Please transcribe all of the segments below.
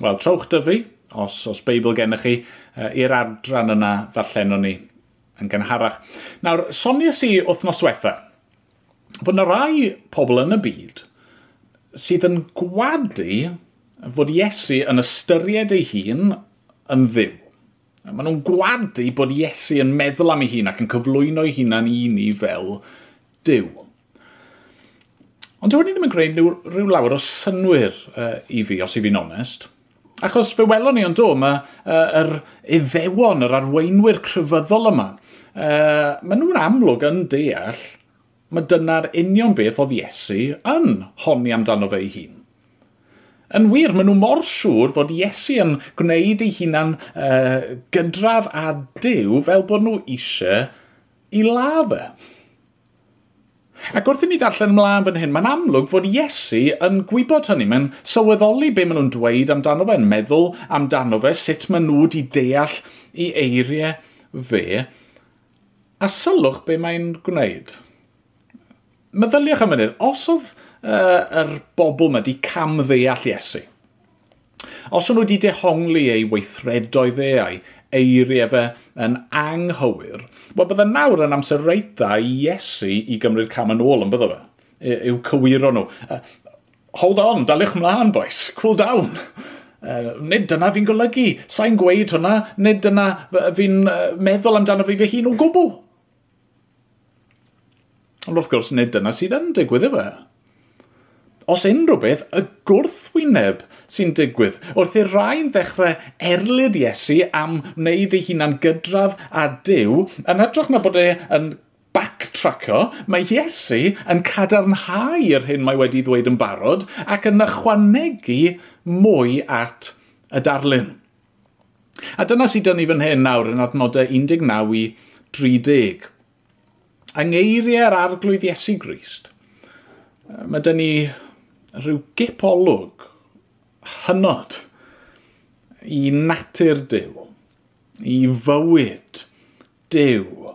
wel, trowch dyfu, os, os Beibl gennych chi, i'r adran yna ddarllen o'n ni yn gynharach. Nawr, sonia si wythnos wetha, fod yna rai pobl yn y byd sydd yn gwadu fod Iesu yn ystyried ei hun yn ddiw. Maen nhw'n gwadu bod Iesu yn meddwl am ei hun ac yn cyflwyno ei hunan i ni fel diw. Ond dwi'n ni ddim yn gwneud rhyw, rhyw lawer o synwyr uh, i fi, os i fi'n onest. Achos fe welon ni ond do, mae uh, yr iddewon, yr arweinwyr cryfyddol yma, uh, maen nhw'n amlwg yn deall, mae dyna'r union beth oedd Iesu yn honni amdano fe ei hun. Yn wir, maen nhw mor siŵr fod Iesu yn gwneud ei hunan uh, gydraf a dew fel bod nhw eisiau i lafa. Ac wrth i ni ddarllen ymlaen fan hyn, mae'n amlwg fod Iesu yn gwybod hynny. Mae'n sylweddoli be maen nhw'n dweud amdano fe, yn meddwl amdano fe, sut maen nhw wedi deall i eiriau fe, a sylwch be mae'n gwneud. Meddyliwch am hynny, os oedd uh, yr bobl yma wedi cam ddeall Iesu, os o'n nhw wedi dehongli ei weithredoedd e a'i eiriau fe yn anghywir, wel bydde nawr yn amser reit dda i Iesu i gymryd cam yn ôl yn bydde fe, yw cywiro nhw. Uh, hold on, daliwch mlaen boys, cool down. Uh, nid dyna fi'n golygu, sa'n gweud hwnna, nid dyna fi'n uh, meddwl amdano fi fy hun o gwbl. Ond wrth gwrs, nid dyna sydd yn digwydd efo os unrhyw beth, y gwrthwyneb sy'n digwydd. Wrth i'r rhai'n ddechrau erlyd Iesu am wneud ei hunan gydradd a diw, yn edrych na bod e yn backtraco, mae Iesu yn cadarnhau'r hyn mae wedi ddweud yn barod ac yn ychwanegu mwy at y darlun. A dyna sydd dyn ni fan hyn nawr yn adnodau 19 i 30. Yng ngeiriau'r arglwydd Iesu Grist, mae dyn ni rhyw gipolwg hynod i natur Dyw, i fywyd Dyw,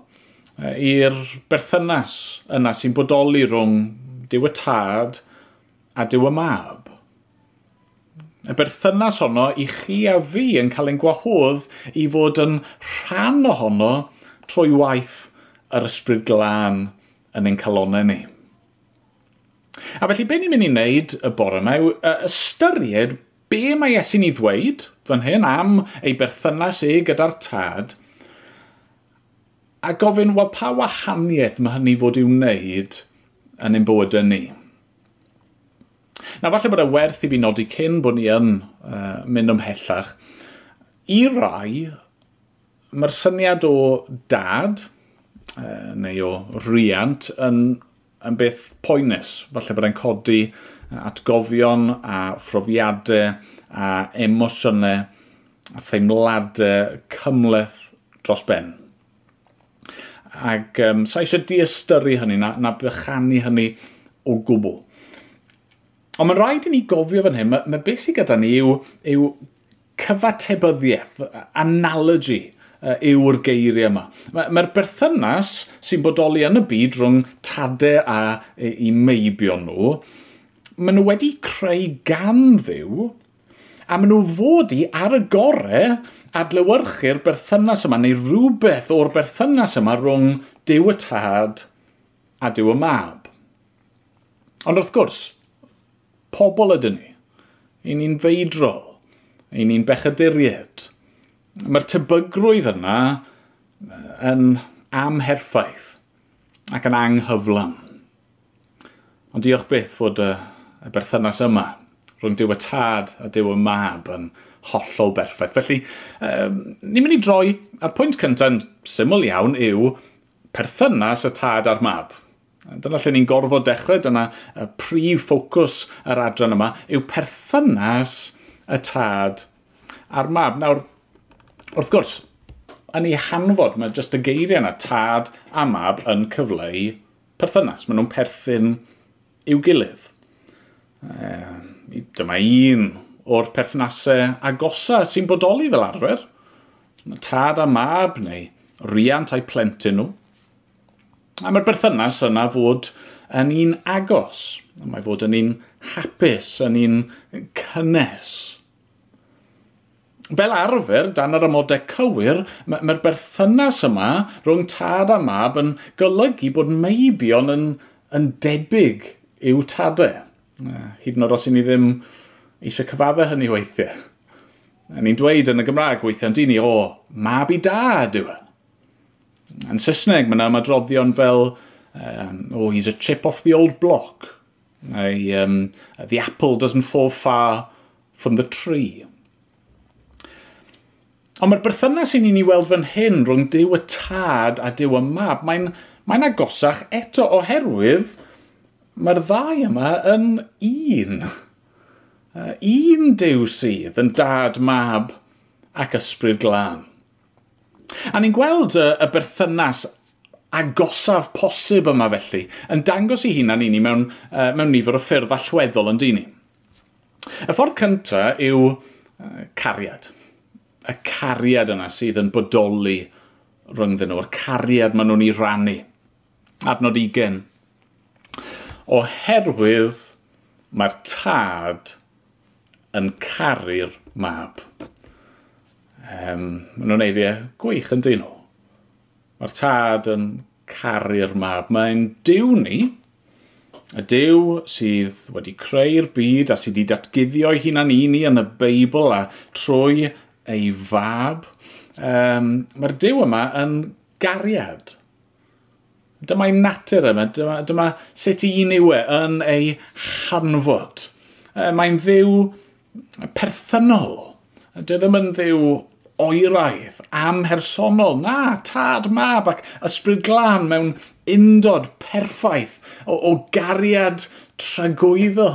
i'r berthynas yna sy'n bodoli rhwng Dyw y tad a Dyw y mab. Y berthynas honno i chi a fi yn cael ein gwahodd i fod yn rhan ohono trwy waith yr ysbryd glân yn ein calonau ni. A felly, be ni'n mynd i wneud y bore yma yw ystyried be mae Iesu'n ei ddweud fan hyn am ei berthynas e gyda'r tad a gofyn, wel, pa wahaniaeth mae hynny fod i'w wneud yn ein bod yn ni? Na, falle bod y werth i fi nodi cyn bod ni yn uh, mynd ymhellach. I rai, mae'r syniad o dad, uh, neu o riant, yn yn beth poenus. Falle bod e'n codi atgofion a phrofiadau a emosiynau a theimladau cymleth dros ben. Ac um, sa eisiau diastyru hynny na, na bychanu hynny o gwbl. Ond mae'n rhaid i ni gofio fan hyn, mae, mae beth sydd gyda ni yw, yw cyfatebyddiaeth, analogy yw'r geiriau yma. Mae'r ma berthynas sy'n bodoli yn y byd rhwng tadau a i, i meibio nhw, maen nhw wedi creu gan ddiw, a maen nhw fod i ar y gorau adlewyrchu'r berthynas yma, neu rhywbeth o'r berthynas yma rhwng diw y tad a diw y mab. Ond wrth gwrs, pobl ydyn ni. Ein ni'n feidrol. Ein ni'n bechaduried mae'r tebygrwydd yna yn amherffaith ac yn anghyflym. Ond diolch beth fod y, y berthynas yma rhwng diw y tad a diw y mab yn hollol berffaith. Felly, um, ni'n mynd i droi, a'r pwynt cyntaf syml iawn yw perthynas y tad a'r mab. Dyna lle ni'n gorfod dechrau, dyna y prif ffocws yr adran yma, yw perthynas y tad a'r mab. Nawr, wrth gwrs, yn ei hanfod mae jyst y geiriau yna, tad a mab yn cyfleu perthynas. Maen nhw'n perthyn i'w gilydd. E, dyma un o'r perthynasau agosa sy'n bodoli fel arfer. Tad a mab neu riant a'i plentyn nhw. A mae'r berthynas yna fod yn un agos. Mae fod yn un hapus, yn un cynnes fel arfer, dan yr amodau cywir, mae'r ma berthynas yma rhwng tad a mab yn golygu bod meibion yn, yn debyg i'w tadau. Hyd yn oed os i ni ddim eisiau cyfadda hynny weithiau. A ni'n dweud yn y Gymraeg weithiau, ond i ni, o, mab i dad yw e. Yn Saesneg, mae yna madroddion fel, um, oh, he's a chip off the old block. Neu, um, the apple doesn't fall far from the tree. Ond mae'r berthynas i ni'n ei weld fan hyn rhwng dew y tad a dew y mab, mae'n mae agosach eto oherwydd mae'r ddau yma yn un. Uh, un dew sydd yn dad mab ac ysbryd glân. A ni'n gweld y, y berthynas agosaf posib yma felly yn dangos i hunan i ni mewn, uh, mewn nifer o ffyrdd allweddol yn dyn ni. Y ffordd cyntaf yw uh, cariad y cariad yna sydd yn bodoli rhyngddyn nhw, y cariad maen nhw'n ei rannu. Adnod 20. Oherwydd mae'r tad yn caru'r mab. Um, maen nhw'n neud e gwych yn dyn nhw. Mae'r tad yn caru'r mab. Mae'n diw ni, y diw sydd wedi creu'r byd a sydd wedi datguddio ei hunan i ni yn y Beibl a trwy ei fab. Um, Mae'r diw yma yn gariad. Dyma'i natur yma, dyma, dyma sut i yw e yn ei hanfod. Uh, Mae'n ddiw perthynol. Dwi ddim yn ddiw oeraidd, amhersonol, na, tad mab ac ysbryd glân mewn undod perffaith o, o gariad tragwyddo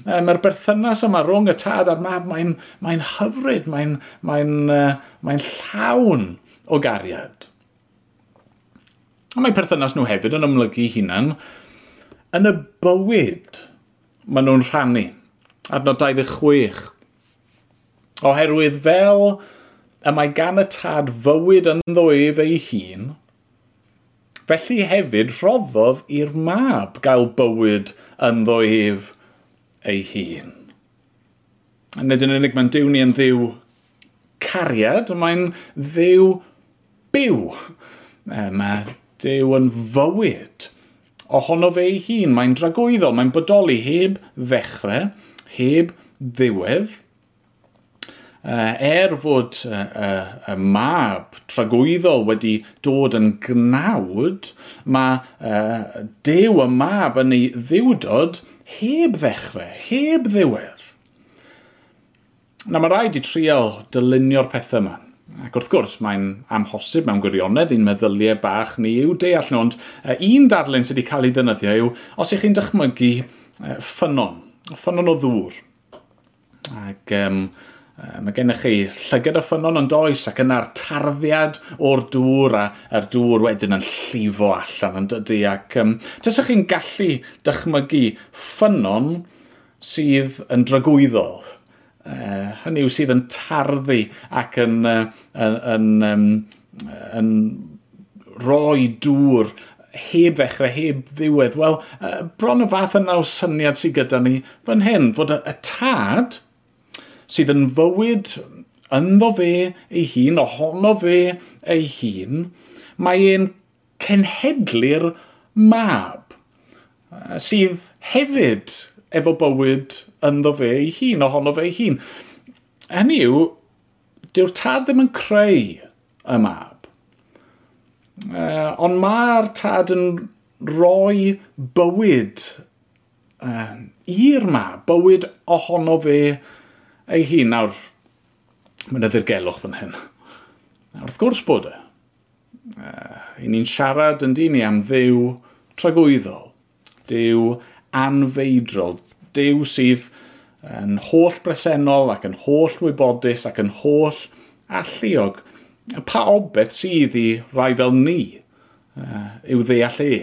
E, mae'r berthynas yma rhwng y tad a'r mab, mae'n mae hyfryd, mae'n mae uh, mae llawn o gariad. A mae perthynas nhw hefyd yn ymlygu hunan yn y bywyd maen nhw'n rhannu. Adnod 26. Oherwydd fel y mae gan y tad fywyd yn ddwyf ei hun, felly hefyd rhoddodd i'r mab gael bywyd yn ddwyf ei hun. A nid yn unig mae'n diw ni yn ddiw cariad, mae'n ddiw byw. Mae diw yn fywyd. Ohono fe ei hun, mae'n dragwyddo, mae'n bodoli heb ddechrau, heb ddiwedd er fod y mab tragwyddol wedi dod yn gnawd, mae dew y mab yn ei ddiwdod heb ddechrau, heb ddiwedd. Na mae rhaid i trial dylunio'r pethau yma. Ac wrth gwrs, mae'n amhosib mewn gwirionedd i'n meddyliau bach ni yw deall nhw, ond un darlun sydd wedi cael ei ddynyddio yw os ych chi'n dychmygu ffynon, ffynon o ddŵr. Ac um, Mae gennych chi llygad y ffynon yn does ac yna'r tarddiad o'r dŵr a a'r dŵr wedyn yn llifo allan yn dydy ac um, tysach chi'n gallu dychmygu ffynon sydd yn dragwyddol. Uh, hynny yw sydd yn tarddu ac yn, uh, yn, yn, um, yn roi dŵr heb ddechrau, heb ddiwedd. Wel, uh, bron y fath yna o syniad sydd gyda ni fan hyn, fod y, y tad sydd yn fywyd ynddo fe ei hun, ohono fe ei hun, mae e'n cenhedlu'r mab, sydd hefyd efo bywyd ynddo fe ei hun, ohono fe ei hun. Hynny yw, dyw'r tad ddim yn creu y mab. Uh, ond mae'r tad yn rhoi bywyd uh, i'r mab, bywyd ohono fe ei hun nawr, mae'n eddirgelwch fan hyn. A wrth gwrs bod e. Uh, I ni'n siarad yn dyn ni am ddew tragwyddol, dew anfeidrol, dew sydd yn holl bresennol ac yn holl wybodus ac yn holl alluog. Pa obeth sydd i rai fel ni uh, yw ddeall e?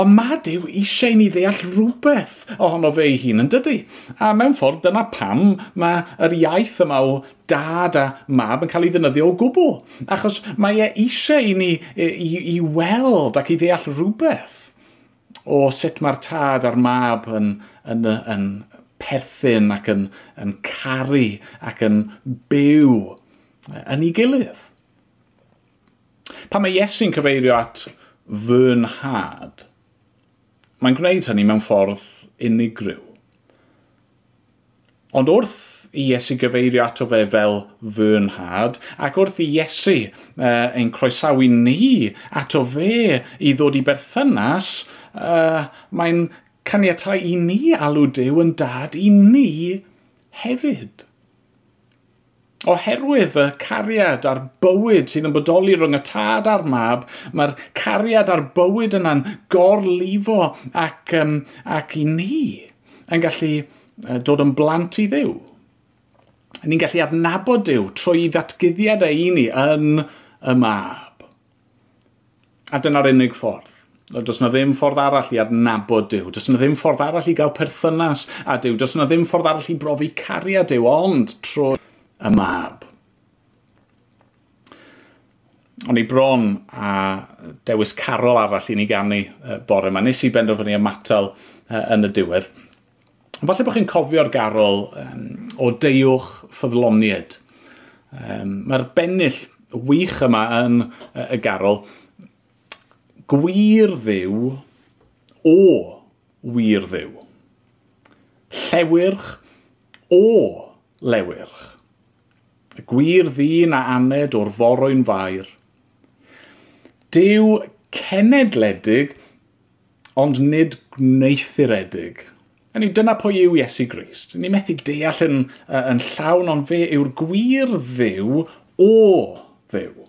Ond mad yw eisiau ni ddeall rhywbeth ohono fe ei hun yn dydy. A mewn ffordd dyna pam mae yr iaith yma o dad a mab yn cael ei ddynyddio o gwbl. Achos mae e eisiau i ni i, i, i weld ac i ddeall rhywbeth o sut mae'r tad a'r mab yn, yn, yn, yn perthyn ac yn, yn caru ac yn byw e, yn ei gilydd. Pan mae Iesu'n cyfeirio at fy nhad, mae'n gwneud hynny mewn ffordd unigryw. Ond wrth i Iesu gyfeirio ato fe fel fy nhad, ac wrth i Iesu uh, ein croesawu ni ato fe i ddod i berthynas, uh, mae'n caniatau i ni alw Dyw yn dad i ni hefyd oherwydd y cariad a'r bywyd sydd yn bodoli rhwng y tad a'r mab, mae'r cariad a'r bywyd yna'n gorlifo ac, um, ac i ni yn gallu uh, dod yn blant i ddiw. Ni'n gallu adnabod Dyw trwy ddatgyddiad ei ni yn y mab. A dyna'r unig ffordd. Does yna ddim ffordd arall i adnabod Dyw. Does yna ddim ffordd arall i gael perthynas a Dyw. Does yna ddim ffordd arall i brofi cariad Dyw, ond trwy y mab. O'n i bron a dewis carol arall i ni gannu uh, bore yma. Nes i benderfynu ymatal uh, yn y diwedd. Falle bod chi'n cofio'r garol um, o deiwch ffyddloniad. Um, Mae'r bennill wych yma yn uh, y garol. Gwir ddiw o wir ddiw. Llewyrch o lewyrch gwir ddyn a aned o'r forwy'n fair. Dyw cenedledig, ond nid gneithiredig. A ni, dyna pwy yw Iesu Grist. Ni methu deall yn, uh, yn llawn, ond fe yw'r gwir ddiw o ddiw.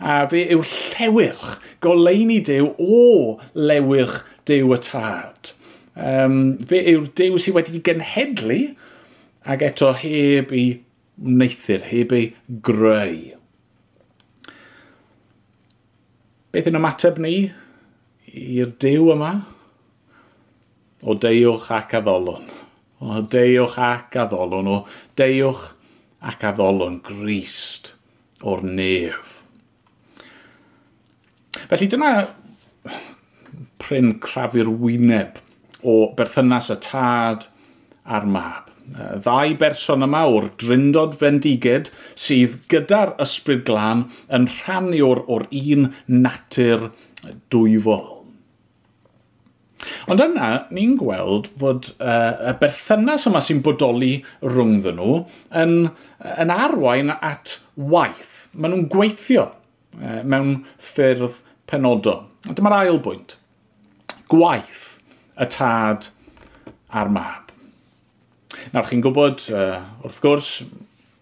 A fe yw'r llewyrch, goleini dew o lewyrch dew y tad. Um, fe yw'r dew sydd wedi genhedlu, ac eto heb i neithir, heb ei greu. Beth yn ymateb ni i'r dew yma? O deiwch ac addolon. O deiwch ac addolon. O deiwch ac addolon grist o'r nef. Felly dyna pryn crafu'r wyneb o berthynas y tad a'r mab ddau berson yma o'r Dryndod Fendiged, sydd gyda'r ysbryd glân yn rhannu o'r, or un natur dwyfol. Ond yna, ni'n gweld fod uh, y berthynas yma sy'n bodoli rhwngddyn nhw yn, yn arwain at waith. Maen nhw'n gweithio uh, mewn ffyrdd penodol. Dyma'r ail bwynt. Gwaith y tad a'r mab. Nawr chi'n gwybod, uh, wrth gwrs,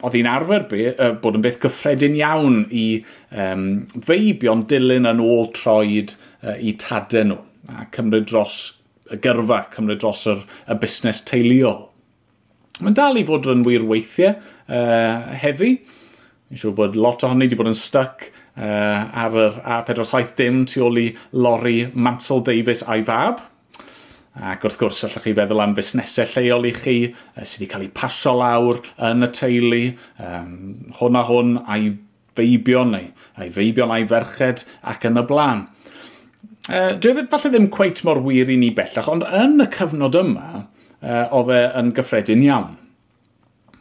oedd hi'n arfer be, uh, bod yn beth gyffredin iawn i um, feibio'n dilyn yn ôl troed uh, i tadau nhw a cymryd dros y gyrfa, cymryd dros yr, y busnes teuluol. Mae'n dal i fod yn wir weithiau uh, heddi. Ni'n siŵr bod lot ohoni wedi bod yn stuck uh, ar yr A47 dim tu ôl i lori Mansell Davis a'i fab. Ac wrth gwrs, allwch chi feddwl am fusnesau lleol i chi sydd wedi cael eu pasio lawr yn y teulu, um, hwn a hwn, a'i feibion neu a'i feibion a'i ferched ac yn y blaen. Uh, dwi falle ddim cweit mor wir i ni bellach, ond yn y cyfnod yma, uh, oedd e yn gyffredin iawn.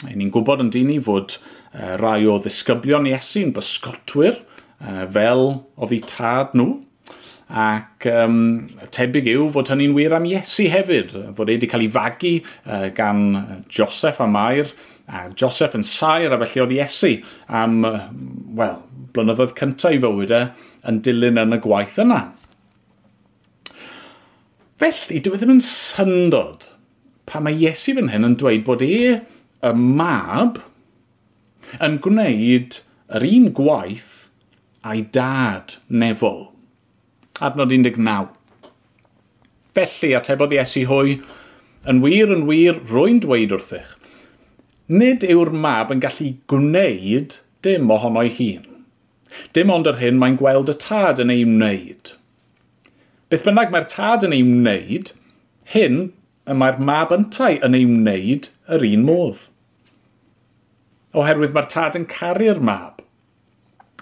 Ni'n gwybod yn dyn ni fod uh, rai o ddisgyblion Iesu'n bysgotwyr, uh, fel oedd ei tad nhw, Ac um, tebyg yw fod hynny'n wir am Iesu hefyd, fod e wedi cael ei fagu uh, gan Joseph a Mair, a Joseph yn sair a felly oedd Iesu am, uh, wel, blynyddoedd cyntaf i fywyd e, yn dilyn yn y gwaith yna. Felly, dwi ddim yn syndod pa mae Iesu fan hyn yn dweud bod e, y mab, yn gwneud yr un gwaith a'i dad nefol adnod 19. Felly, atebodd Iesu hwy, yn wir yn wir rwy'n dweud wrthych, nid yw'r mab yn gallu gwneud dim ohono'i hun. Dim ond yr hyn mae'n gweld y tad yn ei wneud. Beth bynnag mae'r tad yn ei wneud, hyn y mae'r mab yntau yn ei wneud yr un modd. Oherwydd mae'r tad yn caru'r mab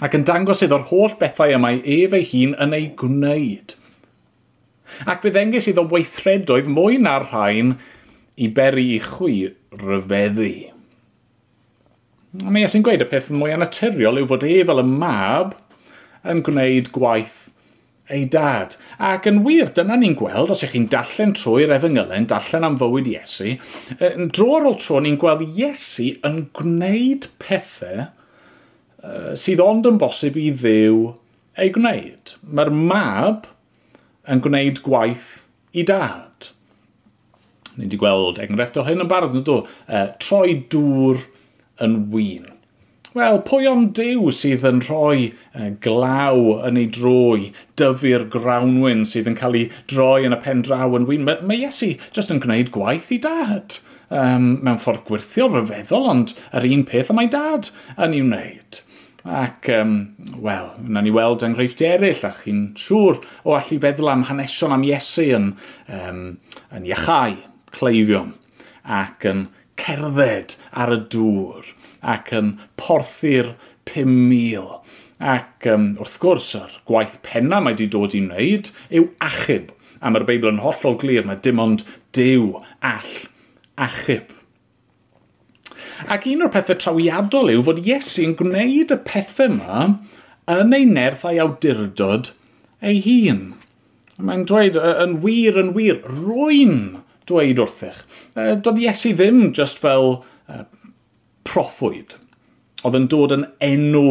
ac yn dangos iddo'r holl bethau yma ef ei hun yn ei gwneud. Ac fe ddengis iddo weithredoedd mwy na'r rhain i beri i chwi ryfeddu. Mae Iesu'n gweud y peth mwy anaturiol yw fod e fel y mab yn gwneud gwaith ei dad. Ac yn wir, dyna ni'n gweld, os ych chi'n darllen trwy'r efengylen, darllen am fywyd Iesu, dro ar ôl tro ni'n gweld Iesu yn gwneud pethau sydd ond yn bosib i ddew ei gwneud. Mae'r mab yn gwneud gwaith i dad. Ni wedi gweld enghraifft o hyn yn barod, nid o, e, troi dŵr yn wyn. Wel, pwy o'n dew sydd yn rhoi e, glaw yn ei droi, dyfu'r grawnwyn sydd yn cael ei droi yn y pen draw yn wyn? Mae, mae Iesu jyst yn gwneud gwaith i dad um, mewn ffordd gwirthio, rhyfeddol, ond yr un peth y mae dad yn ei wneud. Ac, um, wel, yna ni weld enghreifftiau eraill, a chi'n siŵr o allu feddwl am hanesion am Iesu yn, um, yn iachau, cleifion, ac yn cerdded ar y dŵr, ac yn porthu'r 5,000. Ac um, wrth gwrs, yr gwaith penna mae wedi dod i wneud yw achub. A mae'r Beibl yn hollol glir, mae dim ond dew all achub. Ac un o'r pethau trawiadol yw fod Iesu'n gwneud y pethau yma yn ei nerth a'i awdurdod ei hun. Mae'n dweud yn wir, yn wir, rwy'n dweud wrthych. E, doedd Iesu ddim just fel e, proffwyd. Oedd yn dod yn enw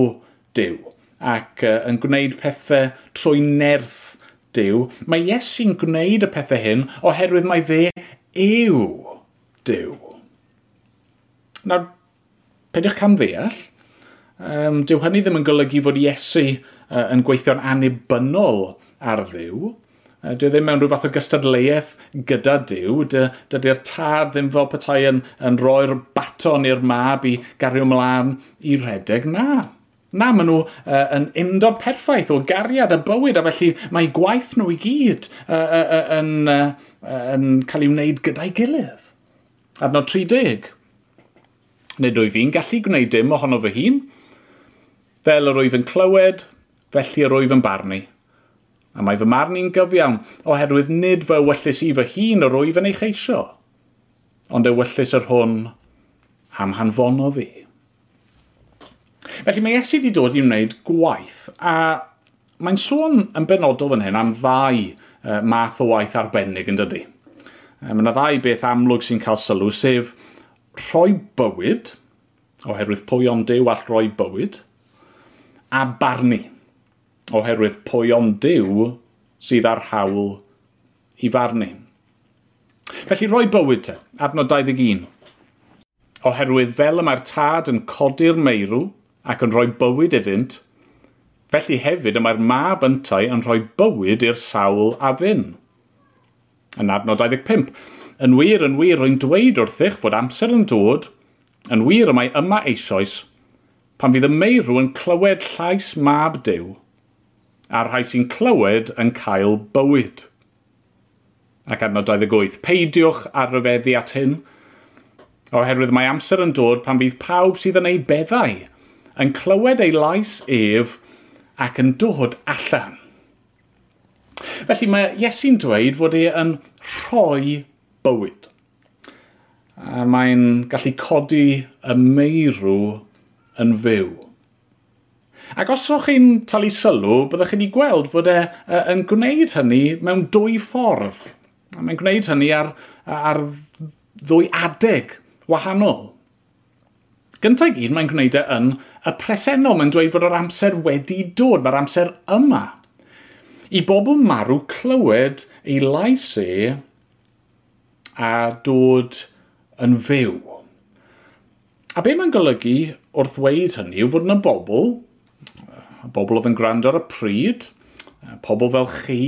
diw ac e, yn gwneud pethau trwy nerth diw. Mae Iesu'n gwneud y pethau hyn oherwydd mae fe yw diw. Nawr, peidiwch cam ddeall, um, dyw hynny ddim yn golygu fod Iesu uh, yn gweithio'n anibynnol ar ddiw. Uh, dyw e ddim mewn rhyw fath o gystadleuaeth gyda Dyw. Dydy'r tad ddim fel petai yn, yn roi'r baton i'r mab i gario ymlaen i redeg. Na, Na, maen nhw uh, yn undod perffaith o gariad y bywyd, a felly mae gwaith nhw i gyd uh, uh, uh, yn, uh, uh, yn cael ei wneud gyda'i gilydd. Adnod 30 nid rwyf fi'n gallu gwneud dim ohono fy hun, fel yr wyf yn clywed, felly yr wyf yn barnu. A mae fy marn i'n gyfiawn, oherwydd nid fy wyllus i fy hun yr wyf yn ei cheisio, ond y wyllus yr hwn am hanfono fi. Felly mae Iesu wedi dod i wneud gwaith, a mae'n sôn yn benodol fan hyn am ddau uh, math o waith arbennig yn dydy. Mae yna ddau beth amlwg sy'n cael sylw, sef rhoi bywyd, oherwydd pwy ond dew all rhoi bywyd, a barnu, oherwydd pwy ond dew sydd ar hawl i farnu. Felly roi bywyd te, adnod 21. Oherwydd fel y mae'r tad yn codi'r meirw ac yn rhoi bywyd iddynt, felly hefyd y mae'r mab yntau yn rhoi bywyd i'r sawl a fyn. Yn adnod 25. Yn wir, yn wir, rwy'n dweud wrthych fod amser yn dod, yn wir y mae yma eisoes, pan fydd y meirw yn clywed llais mab dew, a'r rhai sy'n clywed yn cael bywyd. Ac adnod 28, peidiwch ar ryfeddu at hyn, oherwydd mae amser yn dod pan fydd pawb sydd yn ei beddau yn clywed ei lais ef ac yn dod allan. Felly mae Iesu'n dweud fod e yn rhoi bywyd. Mae'n gallu codi y meirw yn fyw. Ac os o'ch chi'n talu sylw, byddwch chi'n ei gweld fod e, e yn gwneud hynny mewn dwy ffordd. Mae'n gwneud hynny ar, ar ddwy adeg wahanol. Gyntaf gyd, mae'n gwneud e yn y presennol. Mae'n dweud fod yr amser wedi dod, mae'r amser yma. I bobl marw clywed ei lais e a dod yn fyw. A be mae'n golygu wrth weid hynny yw fod yna bobl, bobl oedd yn gwrando ar y pryd, pobl fel chi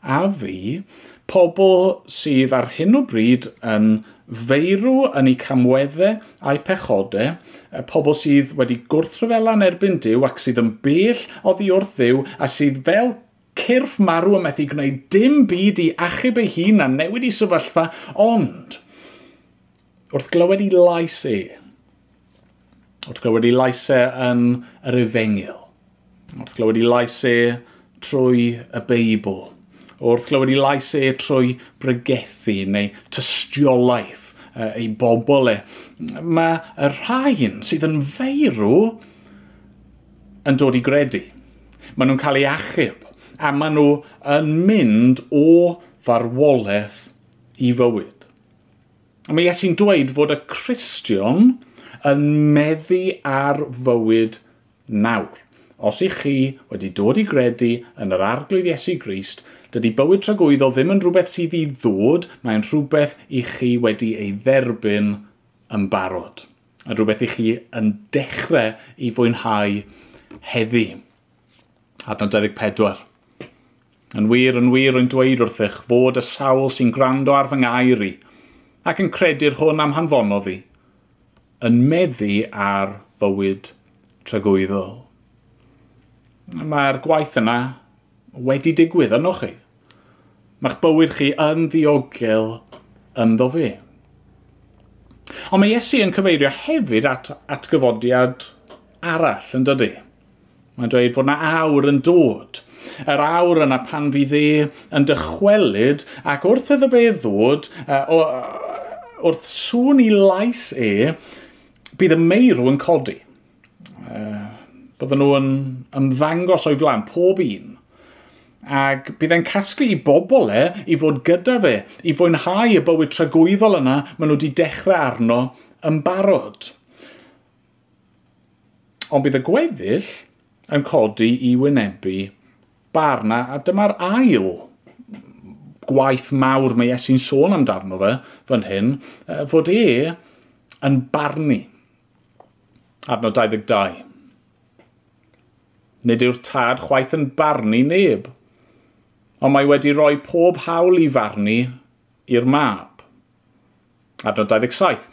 a fi, pobl sydd ar hyn o bryd yn feirw yn eu camweddau a'u pechodau, pobl sydd wedi gwrthryfelan erbyn Dyw ac sydd yn bell oddi wrth Dyw a sydd fel cyrff marw yn methu gwneud dim byd i achub ei hun a newid i sefyllfa, ond wrth glywed i lais e, wrth glywed i lais e yn yr efengil, wrth glywed i lais e trwy y Beibl, wrth glywed i lais e trwy bregethu neu tystiolaeth e, ei bobl e. Mae y rhain sydd yn feirw yn dod i gredu. Maen nhw'n cael ei achub a maen nhw yn mynd o farwolaeth i fywyd. A mae Iesu'n dweud fod y Cristion yn meddu ar fywyd nawr. Os i chi wedi dod i gredu yn yr arglwydd Iesu Grist, dydy bywyd tragwyddo ddim yn rhywbeth sydd i ddod, mae'n rhywbeth i chi wedi ei dderbyn yn barod. A rhywbeth i chi yn dechrau i fwynhau heddi. Adnod 24. Yn wir, yn wir yn dweud wrthych fod y sawl sy'n gwrando ar fy ngair i, ac yn credu'r hwn am hanfonodd i, yn meddu ar fywyd tragwyddol. Mae'r gwaith yna wedi digwydd yno chi. Mae'ch bywyd chi yn ddiogel ynddo fi. Ond mae Iesu yn cyfeirio hefyd at, at gyfodiad arall yn dydy. Mae'n dweud fod yna awr yn dod – Yr awr yna pan fydd e yn dychwelyd ac wrth iddo fe ddod, uh, wrth sŵn i lais e, bydd y meirw yn codi. Uh, bydden nhw yn ymddangos o'i flaen, pob un. Ac bydd e'n casglu i bobl e i fod gyda fe, i fwynhau y bywyd tragwyddol yna maen nhw wedi dechrau arno yn barod. Ond bydd y gweddill yn codi i wynebu bar na, a dyma'r ail gwaith mawr mae Iesu'n sôn amdano fe fan hyn, fod e yn barnu. Adnod 22. Nid yw'r tad chwaith yn barnu neb, ond mae wedi rhoi pob hawl i farnu i'r mab. Adnod 27.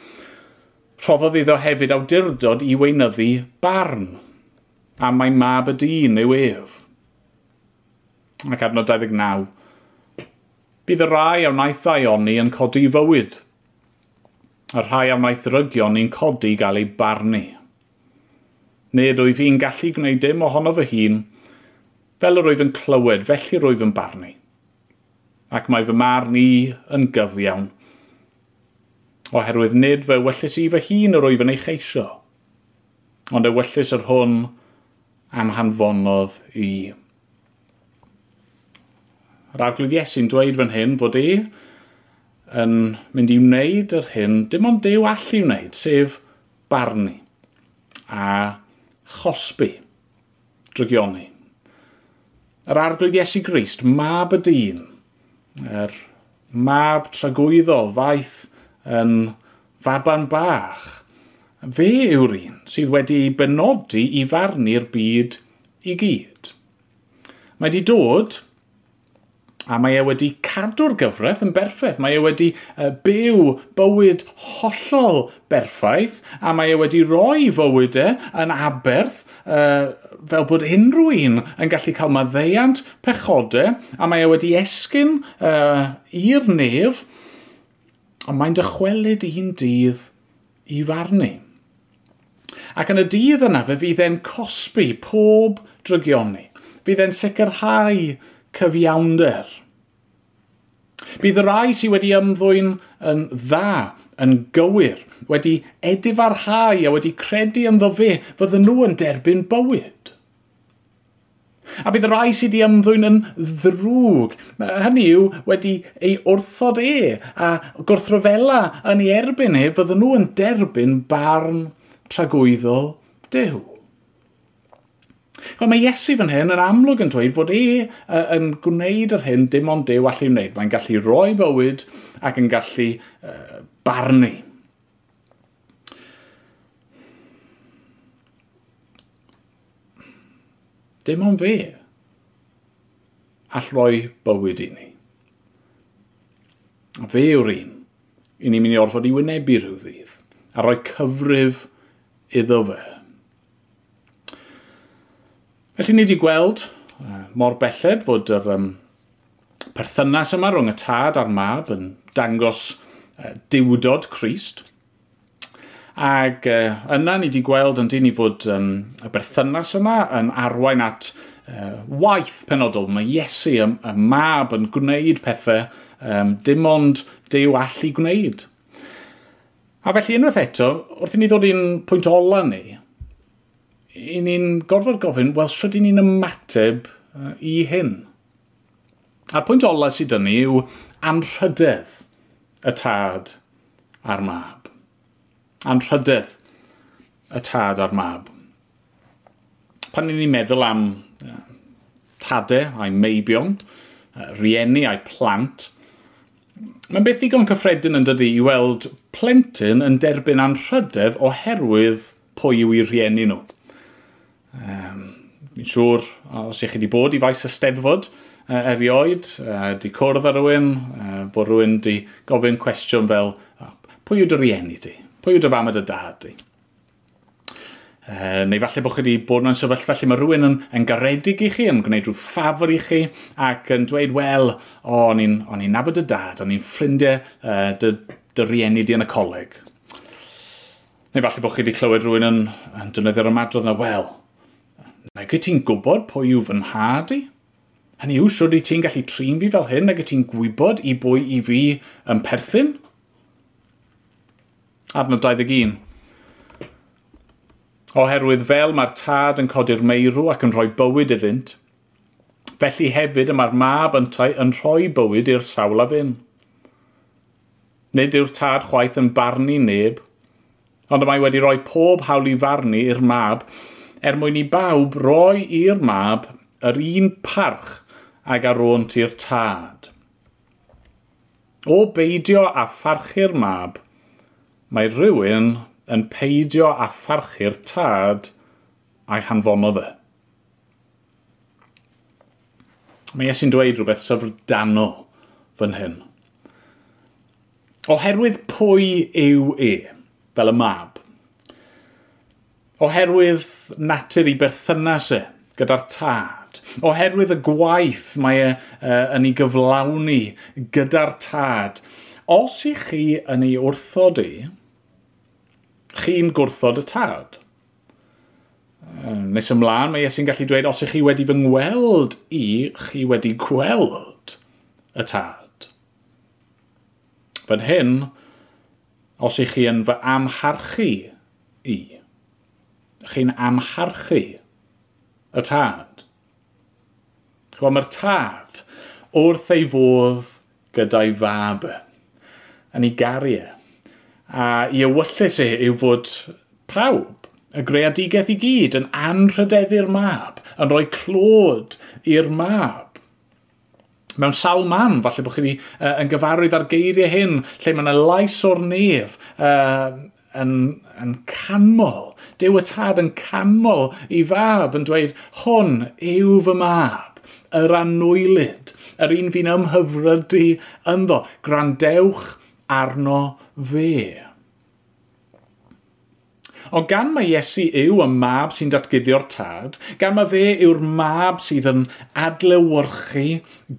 Rhoddodd iddo hefyd awdurdod i weinyddu barn, a mae mab y dyn yw ef ac adnod 29. Bydd y rai a wnaeth ddaioni yn codi i fywyd. Y rhai a wnaeth rygion ni'n codi gael ei barnu. Nid oedd fi'n gallu gwneud dim ohono fy hun, fel yr oedd yn clywed, felly yr oedd yn barnu. Ac mae fy marn i yn gyfiawn, oherwydd nid fe wellus i fy hun yr oedd yn ei cheisio, ond e wellus yr hwn am hanfonodd i. Yr arglwydd Iesu'n dweud fan hyn fod e yn mynd i wneud yr hyn dim ond dew allu wneud, sef barnu a chosbi, drygioni. Yr arglwydd Iesu Grist, mab y dyn, yr mab tragwyddol faith yn faban bach. Fe yw'r un sydd wedi ei benodi i farnu'r byd i gyd. Mae wedi dod a mae e wedi cadw'r gyfraith yn berffaith. Mae e wedi uh, byw bywyd hollol berffaith, a mae e wedi rhoi fywydau yn aberth uh, fel bod unrhyw un yn gallu cael maddeiant pechodau, a mae e wedi esgyn uh, i'r nef, ond mae'n dychwelyd un dydd i farnu. Ac yn y dydd yna fe fydd e'n cosbi pob drygioni. Fydd e'n sicrhau cyfiawnder. Bydd y rai sydd wedi ymddwyn yn dda, yn gywir, wedi edifarhau a wedi credu ynddo fe, fydden nhw yn derbyn bywyd. A bydd y rai sydd wedi ymddwyn yn ddrwg, hynny yw wedi ei wrthod e a gwrthryfela yn ei erbyn e, fydden nhw yn derbyn barn tragwyddol dew. Wel, mae Iesu fan hyn yn amlwg yn dweud fod e uh, yn gwneud yr hyn dim ond dew allu wneud. Mae'n gallu roi bywyd ac yn gallu uh, barnu. Dim ond fe all roi bywyd i ni. Fe yw'r un i ni'n mynd i orfod i wynebu rhyw ddydd a rhoi cyfrif iddo fe. Felly ni wedi gweld uh, mor belled fod yr um, perthynas yma rhwng y tad a'r mab yn dangos uh, diwdod Christ. Ac uh, yna ni wedi gweld yn dyn i fod um, y berthynas yma yn arwain at uh, waith penodol. Mae Iesu, y, y mab, yn gwneud pethau um, dim ond dew allu gwneud. A felly unwaith eto, wrth i ni ddod i'n pwynt ola ni, i ni'n gorfod gofyn, wel, sydd ni'n ymateb uh, i hyn? A'r pwynt ola sydd yn ni yw anrhydedd y tad a'r mab. Anrhydedd y tad a'r mab. Pan ni'n meddwl am uh, tadau a'i meibion, uh, rieni a'i plant, mae'n beth ddigon cyffredin yn dydy i weld plentyn yn derbyn anrhydedd oherwydd pwy yw i rieni nhw. Um, Mi'n siŵr, os ych chi wedi bod i faes y steddfod uh, erioed, uh, di cwrdd ar rhywun, uh, bod rhywun di gofyn cwestiwn fel oh, pwy yw dy rieni di? Pwy yw dy fam a dy dad di? Uh, neu falle bod chi wedi bod mewn sefyllfa lle mae rhywun yn, yn garedig i chi, yn gwneud rhyw ffafr i chi, ac yn dweud, wel, o, o'n i'n nabod y dad, o'n i'n ffrindiau uh, dy, dy rieni di yn y coleg. Neu falle bod chi wedi clywed rhywun yn, yn dynyddio'r ymadrodd na, wel, nag wyt ti'n gwybod pwy yw fy nhad i? Hynny yw, siwr i ti'n gallu trin fi fel hyn, nag wyt ti'n gwybod i bwy i fi yn perthyn? Adnod 21. Oherwydd fel mae'r tad yn codi'r meirw ac yn rhoi bywyd iddynt, felly hefyd y mae'r mab yn, yn rhoi bywyd i'r sawl a fyn. Nid yw'r tad chwaith yn barnu neb, ond y mae wedi rhoi pob hawl i farnu i'r mab er mwyn i bawb roi i'r mab yr un parch ag ar o'n ti'r tad. O beidio a pharchu'r mab, mae rhywun yn peidio a pharchu'r tad a'i hanfono fe. Mae Iesu'n dweud rhywbeth syfrdanol fan hyn. Oherwydd pwy yw e, fel y mab, oherwydd natur i berthynas e gyda'r tad, oherwydd y gwaith mae e uh, yn ei gyflawni gyda'r tad, os i chi yn ei wrthod i, chi'n gwrthod y tad. Nes ymlaen, mae Iesu'n gallu dweud, os ych chi wedi fy ngweld i, chi wedi gweld y tad. Fan hyn, os ych chi yn fy amharchu i, chi'n amharchu y tad. Chwa, mae'r tad wrth ei fodd gyda'i fab yn ei gariau. A i ewyllus e yw fod pawb, y greadigaeth i gyd, yn anrhydeddu'r mab, yn rhoi clod i'r mab. Mewn sawl man, falle bod chi wedi, uh, yn gyfarwydd ar geiriau hyn, lle mae yna lais o'r nef uh, yn, yn canmol, Dyw y tad yn canmol i fab yn dweud, hon yw fy mab, yr anwylid, yr un fi'n ymhyfrydu ynddo, grandewch arno fe. Ond gan mae Iesu yw y mab sy'n datguddio'r tad, gan mae fe yw'r mab sydd yn adlewyrchu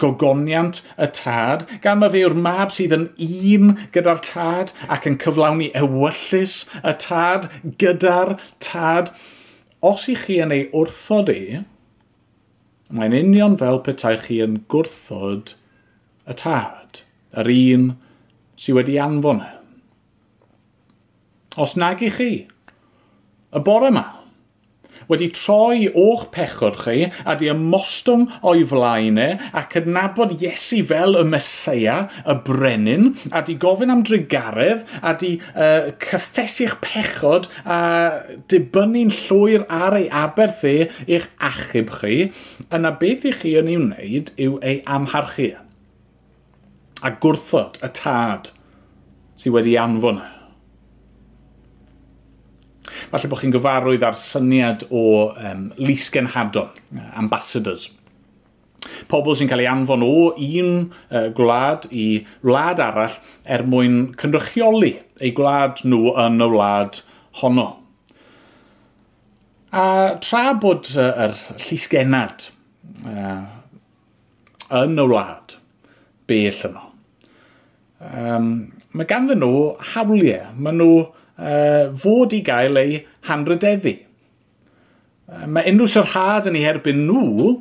gogoniant y tad, gan mae fe yw'r mab sydd yn un gyda'r tad ac yn cyflawni ewyllus y tad gyda'r tad. Os i chi yn ei wrthod i, mae'n union fel petai chi yn gwrthod y tad, yr un sydd wedi anfon e. Os nag i chi, y bore yma. Wedi troi o'ch pechod chi a di ymostwng o'i flaenau a cydnabod Iesu fel y Mesoea, y brenin, a di gofyn am drigaredd a di uh, cyffesu'ch pechod a dibynnu'n llwyr ar ei aberth e i'ch achub chi, yna beth i chi yn ei wneud yw ei amharchu e, a gwrthod y tad sydd wedi anfon e falle bod chi'n gyfarwydd ar syniad o um, lisgenhadon, ambassadors. Pobl sy'n cael ei anfon o un uh, gwlad i wlad arall er mwyn cynrychioli eu gwlad nhw yn y wlad honno. A tra bod uh, yr llisgenad uh, yn y wlad bell yno, um, mae ganddyn nhw hawliau. Mae nhw uh, fod i gael ei hanrydeddu. Uh, mae unrhyw syrhad yn ei herbyn nhw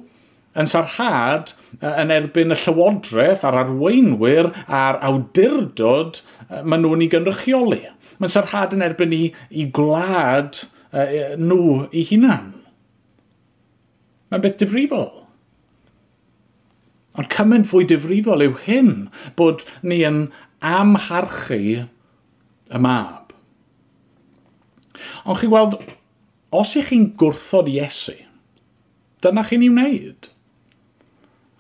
yn sarhad yn erbyn y llywodraeth a'r arweinwyr a'r awdurdod maen nhw'n ei gynrychioli. Mae'n sarhad yn erbyn i, i gwlad uh, nhw i hunan. Mae'n beth difrifol. Ond cymaint fwy difrifol yw hyn bod ni yn amharchu y mab. Ond chi weld, os ych chi'n gwrthod Iesu, dyna chi'n ei wneud.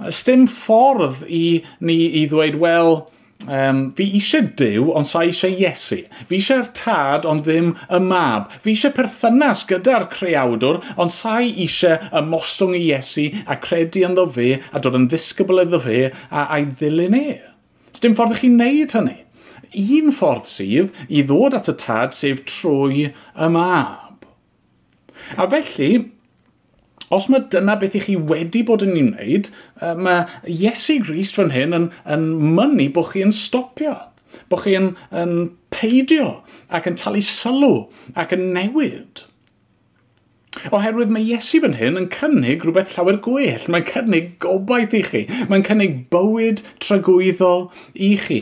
Ys dim ffordd i ni i ddweud, wel, um, fi eisiau Dyw, ond sa eisiau Iesu. Fi eisiau'r tad, ond ddim y mab. Fi eisiau perthynas gyda'r creawdwr, ond sa eisiau y mostwng i Iesu a credu ynddo fe a dod yn ddisgybl iddo fe a a'i ddilyn e. Ys dim ffordd i chi wneud hynny un ffordd sydd i ddod at y tad sef trwy y mab. A felly, os mae dyna beth i chi wedi bod yn ei wneud, mae Iesu Grist fan hyn yn, yn mynnu bod chi yn stopio, bod chi yn, yn peidio ac yn talu sylw ac yn newid. Oherwydd mae Iesu fan hyn yn cynnig rhywbeth llawer gwell. Mae'n cynnig gobaith i chi. Mae'n cynnig bywyd tragwyddol i chi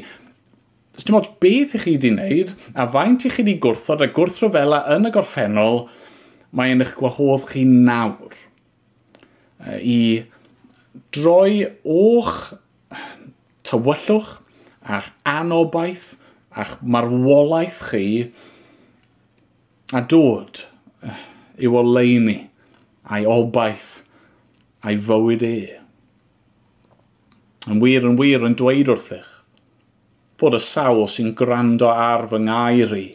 dim ond beth i chi wedi wneud a faint i chi wedi gwrthod a gwrthrofela yn y gorffennol mae'n eich gwahodd chi nawr i droi o'ch tywyllwch a'ch anobaith a'ch marwolaeth chi a dod i'w oleini a'i obaith a'i fywyd e. Yn wir, yn wir, yn dweud wrthych fod y sawl sy'n gwrando ar fy ngair i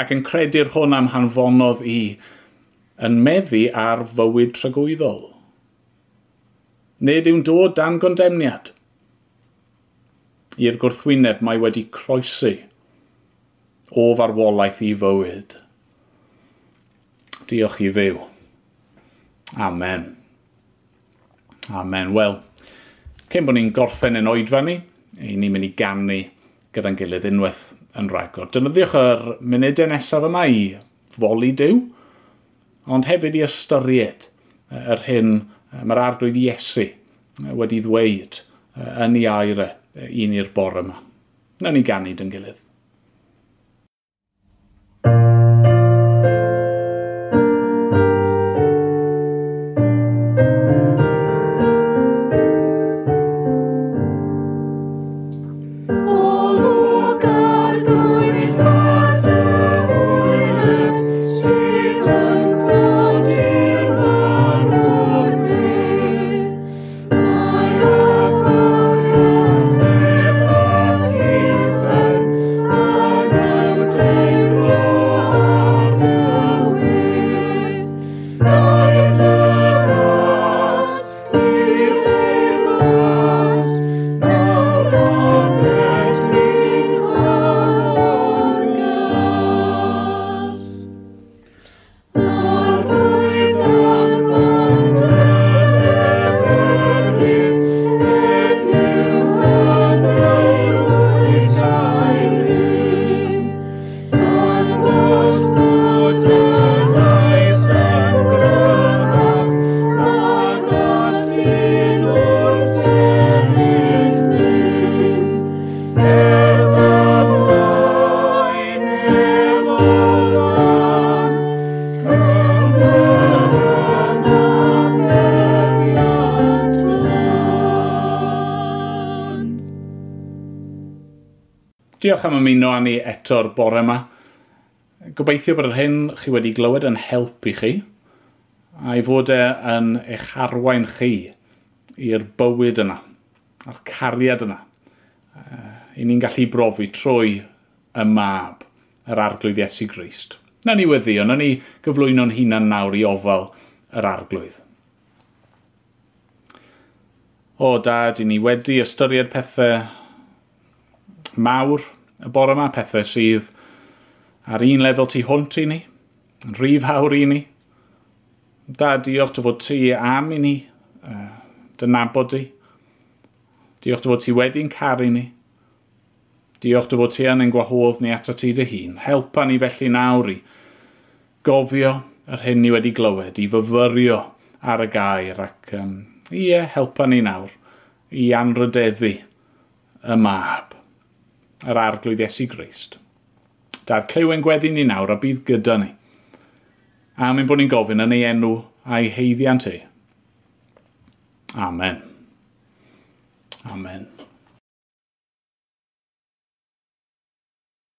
ac yn credu'r hwn am hanfonodd i yn meddu ar fywyd trygwyddol. Nid yw'n dod dan gondemniad i'r gwrthwyneb mae wedi croesi o farwolaeth i fywyd. Diolch i ddew. Amen. Amen. Wel, cyn bod ni'n gorffen yn oedfa ni, i ni'n mynd i gannu gyda'n gilydd unwaith yn rhagor. Dynyddiwch yr munudau nesaf yma i foli diw, ond hefyd i ystyried yr hyn mae'r arglwydd Iesu wedi ddweud yn ei aire un i'r bore yma. Nawn ni gannu dyn gilydd. Diolch am ymuno â ni eto'r bore yma. Gobeithio bod yr hyn chi wedi glywed yn help i chi, a'i fod e yn eich harwain chi i'r bywyd yna, a'r cariad yna. I ni'n gallu brofi trwy y mab, yr arglwydd Iesu Grist. Na ni weddio, na ni gyflwyno'n hunan nawr i ofal yr arglwydd. O dad, i ni wedi ystyried pethau mawr y bore yma, pethau sydd ar un lefel tu hwnt i ni, yn rhif hawr i ni. Da, diolch dy fod ti am i ni, uh, dy nabod i. Diolch dy fod ti wedi'n caru ni. Diolch dy fod ti yn ein gwahodd ni ato ti dy hun. Helpa ni felly nawr i gofio yr hyn ni wedi glywed, i fyfyrio ar y gair ac um, ie, helpa ni nawr i anrydeddu y mab yr arglwydd Iesu Grist. Da'r clyw yn gweddi ni nawr a bydd gyda ni. A mynd bod ni'n gofyn yn ei enw a'i heiddiant e. Amen. Amen.